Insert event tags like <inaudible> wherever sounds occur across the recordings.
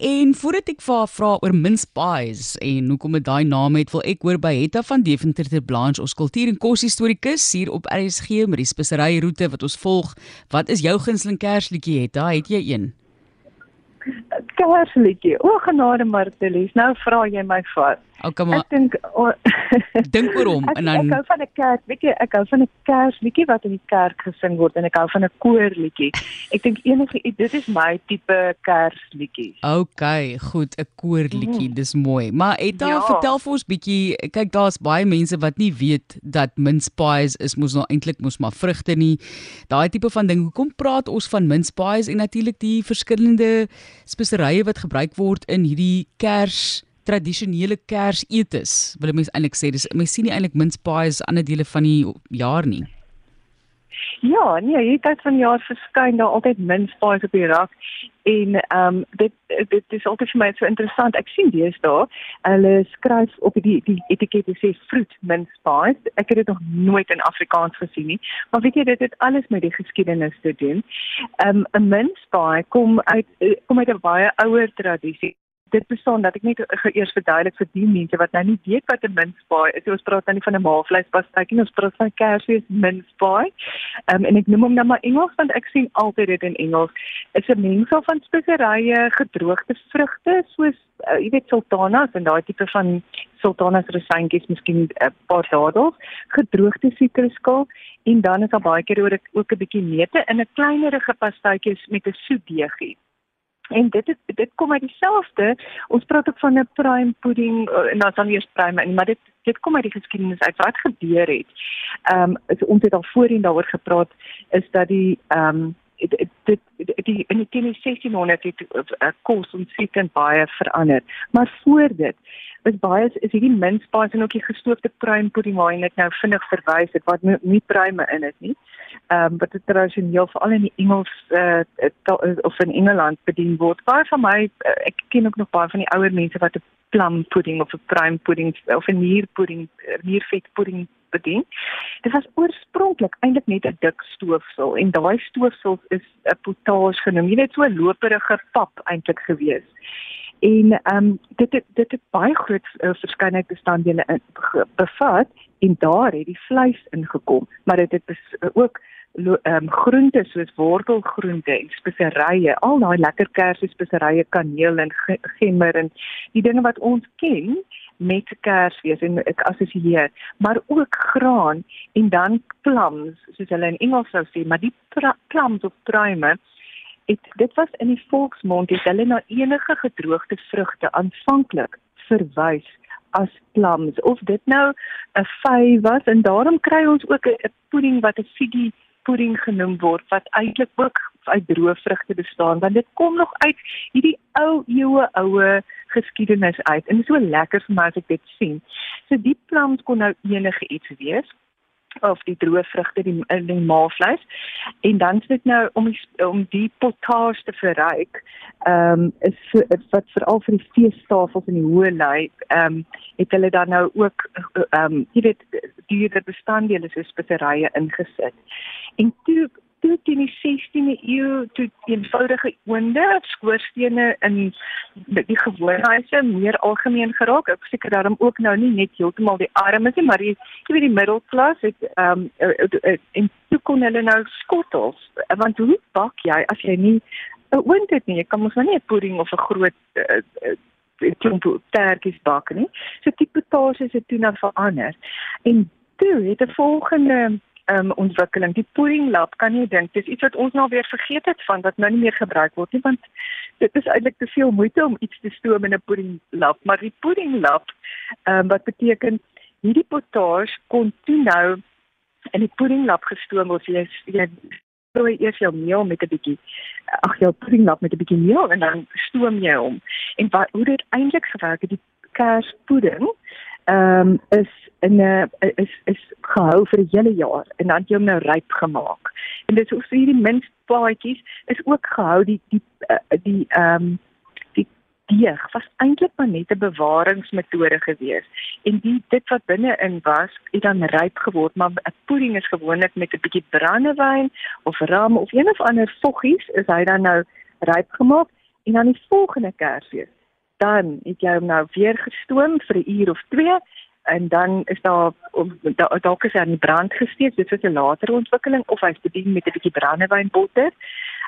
En voordat ek vir haar vra oor mince pies en hoekom dit daai naam het, wil ek hoor by Hetta van Deventer ter Blanche, ons kultuur en kos historikus hier op RSG met die spesery roete wat ons volg. Wat is jou gunsteling kersliedjie Hetta? Het jy een? Kersliedjie. O genade Martelies, nou vra jy my vas. Okay, maar Ek dink oh, <laughs> dink oor hom ek, en dan ek hou van 'n kerk, weet jy, ek hou van 'n kersliedjie wat in die kerk gesing word en ek hou van 'n koorliedjie. Ek dink enige dit is my tipe kersliedjie. Okay, goed, 'n koorliedjie, Mm. dis mooi. Maar Etta. Ja. vertel vir ons bietjie, kyk daar's baie mense wat nie weet dat mince pies is mos nou eintlik mos maar vrugte nie. Daai tipe van ding. Hoekom praat ons van mince pies en natuurlik die verskillende speserye wat gebruik word in hierdie kers tradisionele kersetes. Wil mense eintlik sê dis mense sien nie eintlik mince pies ander dele van die jaar nie. Ja, nee, hierdie tyd van jaar verskyn daar altyd mince pies op die rak en ehm um, dit dit is altyd vir my so interessant. Ek sien deesdae hulle skryf op die die etikette sê fruit mince pies. Ek het dit nog nooit in Afrikaans gesien nie. Maar weet jy dit het alles met die geskiedenis te doen. Ehm um, 'n mince pie kom uit eh, kom uit 'n baie ouer tradisie dit bestaan dat ek net eers verduidelik vir die mense wat nou nie weet wat 'n pie is. Ons praat nou nie van 'n maalvleispastei, ons praat van Kersfees mince pie. Ehm um, en ek noem hom nou maar Engels want ek sien altyd dit in Engels. Is 'n mengsel van speserye, gedroogde vrugte soos uh, jy weet sultanas en daai tipe van sultanas rosientjies, miskien 'n uh, paar dadels, gedroogde sitrusskal en dan is daar baie keer ook ook 'n bietjie neute in 'n kleinerige pasteitjies met 'n soetdeegie. En dit het, dit kom uit dieselfde. Ons praat ook van 'n prime pudding en dan dan eers prime maar dit dit kom uit die geskiedenis uit wat gebeur het. Ehm um, so ons het al voorheen daaroor gepraat is dat die ehm um, dit die in die 1600 het uh, kos ontsettend baie verander. Maar voor dit is baie is hierdie mince pies en ook die gestoofde pruim pudding waar ek nou vinnig verwys het wat nie, nie pruime in het nie. Ehm um, wat dit tradisioneel veral in die Engels uh, of in Engeland bedien word. Baie van my uh, ek ken ook nog baie van die ouer mense wat 'n plum pudding of 'n pruim pudding of 'n nierpudding, niervet pudding bedien. Dit was oorspronklik eintlik net 'n dik stoofsel en daai stoofsel is 'n potage genoem. Jy weet so 'n loperige pap eintlik gewees. En ehm um, dit het, dit het baie groot uh, verskeidenheid bestanddele in bevat en daar het die vleis ingekom, maar dit het bes, uh, ook ehm um, groente soos wortelgroente en speserye, al daai lekker kersie speserye, kaneel en ge gemmer en die dinge wat ons ken met Kersfees en ek assosieer, maar ook graan en dan plums, soos hulle in Engels sou sê, maar die plums of pruime het dit was in die volksmond het hulle na enige gedroogde vrugte aanvanklik verwys as plums. Of dit nou 'n vy was en daarom kry ons ook 'n pudding wat 'n figgy pudding genoem word wat eintlik ook uit droë vrugte bestaan want dit kom nog uit hierdie ou eeue oue geskiedenis uit. En dit is so lekker vir my as ek dit sien. So die plums kon nou enige iets wees of die droë vrugte die die maalvleis. En dan is dit nou om die, om die potage te verryk ehm um, is, is wat veral vir die feestafels in die hoë lei ehm um, het hulle dan nou ook ehm um, jy weet duurder bestanddele soos speserye ingesit. En toe toe in die 16de eeu toe eenvoudige oonde skoorstene in die gewone huise meer algemeen geraak. Ek seker daarom ook nou nie net heeltemal die armes nie, maar jy weet die middelklas het ehm um, en toe kon hulle nou skottels. Want hoe bak jy as jy nie 'n oond het nie? Jy kan mos nou nie 'n pudding of 'n groot uh, uh, klomp tertjies bak nie. So tipe potages het toe nou verander. En toe het 'n volgende um, ontwikkeling. Die pudding lab kan jy dink, dis iets wat ons nou weer vergeet het van wat nou nie meer gebruik word nie want dit is eintlik te veel moeite om iets te stoom in 'n pudding lab, maar die pudding lab um, wat beteken hierdie potage kon toe nou in die pudding lab gestoom word. Jy jy probeer eers jou meel met 'n bietjie ag jou pudding lab met 'n bietjie meel en dan stoom jy hom. En wat hoe dit eintlik gewerk het, die kerspudding ehm um, is in 'n is is gehou vir 'n hele jaar en dan jy hom nou ryp gemaak. En dis ook hierdie minstpaadjies is ook gehou die die die ehm um, die deeg was eintlik maar net 'n bewaringsmetode gewees. En die dit wat binne-in was, het dan ryp geword, maar 'n pudding is gewoonlik met 'n bietjie brandewyn of ram of een of ander voggies is hy dan nou ryp gemaak En dan die volgende Kersfees, dan het jy hom nou weer gestoom vir 'n uur of 2 en dan is daar dalk is hy aan die brand gesteek, dit is 'n latere ontwikkeling of hy's bedien met 'n bietjie brandewynbotter.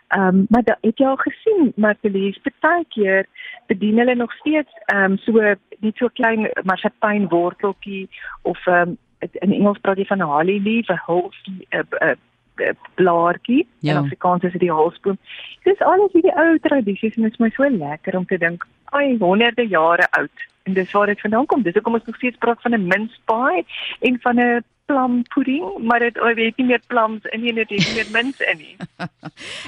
Ehm um, maar da, het jy al gesien Martelies baie keer bedien hulle nog steeds ehm um, so net so klein marsipyn worteltjie of ehm um, in Engels praat jy van 'n holly leaf, 'n hulskie, 'n blaartjie ja. in Afrikaans is dit die halsboom. Dis alles hierdie ou tradisies en dit is my so lekker om te dink, ai honderde jare oud. En dis waar dit vandaan kom. Dis hoekom ons nog steeds praat van 'n pie en van 'n plum pudding, maar dit oh, weet nie meer plums in nie, dit nie meer <laughs> mince in nie.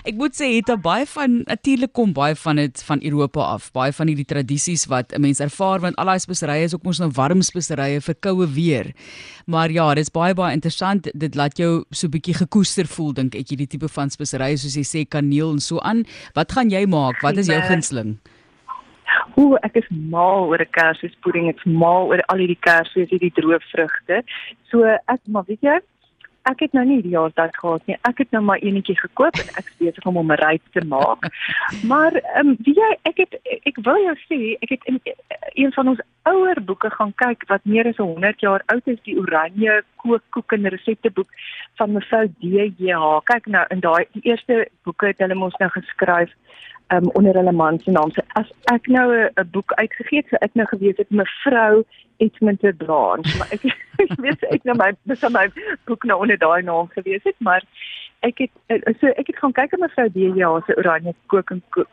ek moet sê het baie van natuurlik kom baie van dit van Europa af. Baie van hierdie tradisies wat 'n mens ervaar want al daai speserye is ook mos nou warm speserye vir koue weer. Maar ja, dit is baie baie interessant. Dit laat jou so 'n bietjie gekoester voel dink ek hierdie tipe van speserye soos jy sê kaneel en so aan. Wat gaan jy maak? Wat is jou gunsteling? Ooh, ek is mal oor 'n kersfeespudding. Ek's mal oor al hierdie kersfees, hierdie droë vrugte. So ek maar weet jy, ek het nou nie die jaar tyd gehad nie. Ek het nou maar eenetjie gekoop en ek besig om hom ryp te maak. <laughs> maar ehm um, wie jy ek het ek wil jou sê, ek het in een van ons ouer boeke gaan kyk wat meer as 100 jaar oud is, die Oranje kookkoek en resepteboek van mevrou D.J.H. Kyk nou in daai die eerste boeke het hulle mos nou geskryf um, onder hulle man se naam. So as ek nou 'n boek uitgegee het, so ek nou geweet het mevrou Edmonton Blanche, maar ek <laughs> ek weet ek nou my dis my boek nou onder daai naam gewees het, maar ek het eh, so ek het gaan kyk op mevrou Delia se oranje kook en kook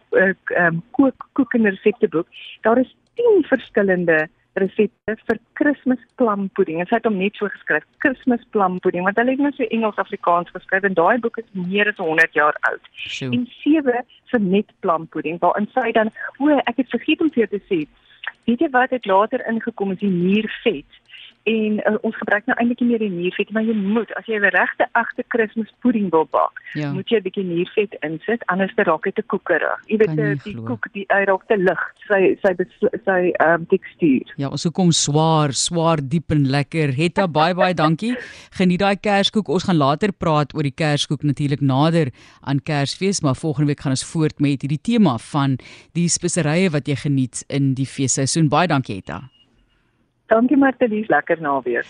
um, kook kook en resepteboek. Daar is 10 verskillende resepte vir Kersfees plampudding. En sy het hom net so geskryf, Kersfees plampudding, want hulle het net so Engels Afrikaans geskryf en daai boek is meer as 100 jaar oud. Sure. En sewe vir net plampudding, waarin sy dan, o, ek het vergeet om vir jou te sê, weet jy wat het later ingekom is die muurvet en uh, ons gebruik nou eintlik nie meer die niervet maar jy moet as jy 'n regte agter Kerspudding wil bak ja. moet jy 'n bietjie niervet insit anders raak dit te koekerig. Jy weet die, die koek die hy raak te lig sy sy sy ehm um, tekstuur. Ja ons hoekom swaar swaar diep en lekker. Hetta baie baie dankie. <laughs> Geniet daai kerskoek ons gaan later praat oor die kerskoek natuurlik nader aan Kersfees maar volgende week gaan ons voort met hierdie tema van die speserye wat jy geniet in die feesseisoen baie dankie Hetta Dankie Martelies, lekker naweek.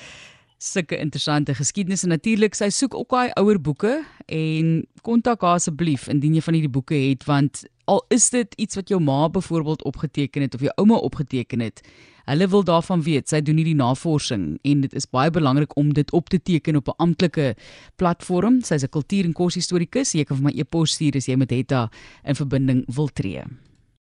Sulke interessante geskiedenisse natuurlik. Sy soek ook daai ouer boeke en kontak haar asseblief indien jy van hierdie boeke het want al is dit iets wat jou ma byvoorbeeld opgeteken het of jou ouma opgeteken het. Hulle wil daarvan weet. Sy doen hierdie navorsing en dit is baie belangrik om dit op te teken op 'n amptelike platform. Sy's 'n kultuur- en koshistorikus. Jy kan vir my e-pos stuur as jy met Hetta in verbinding wil tree.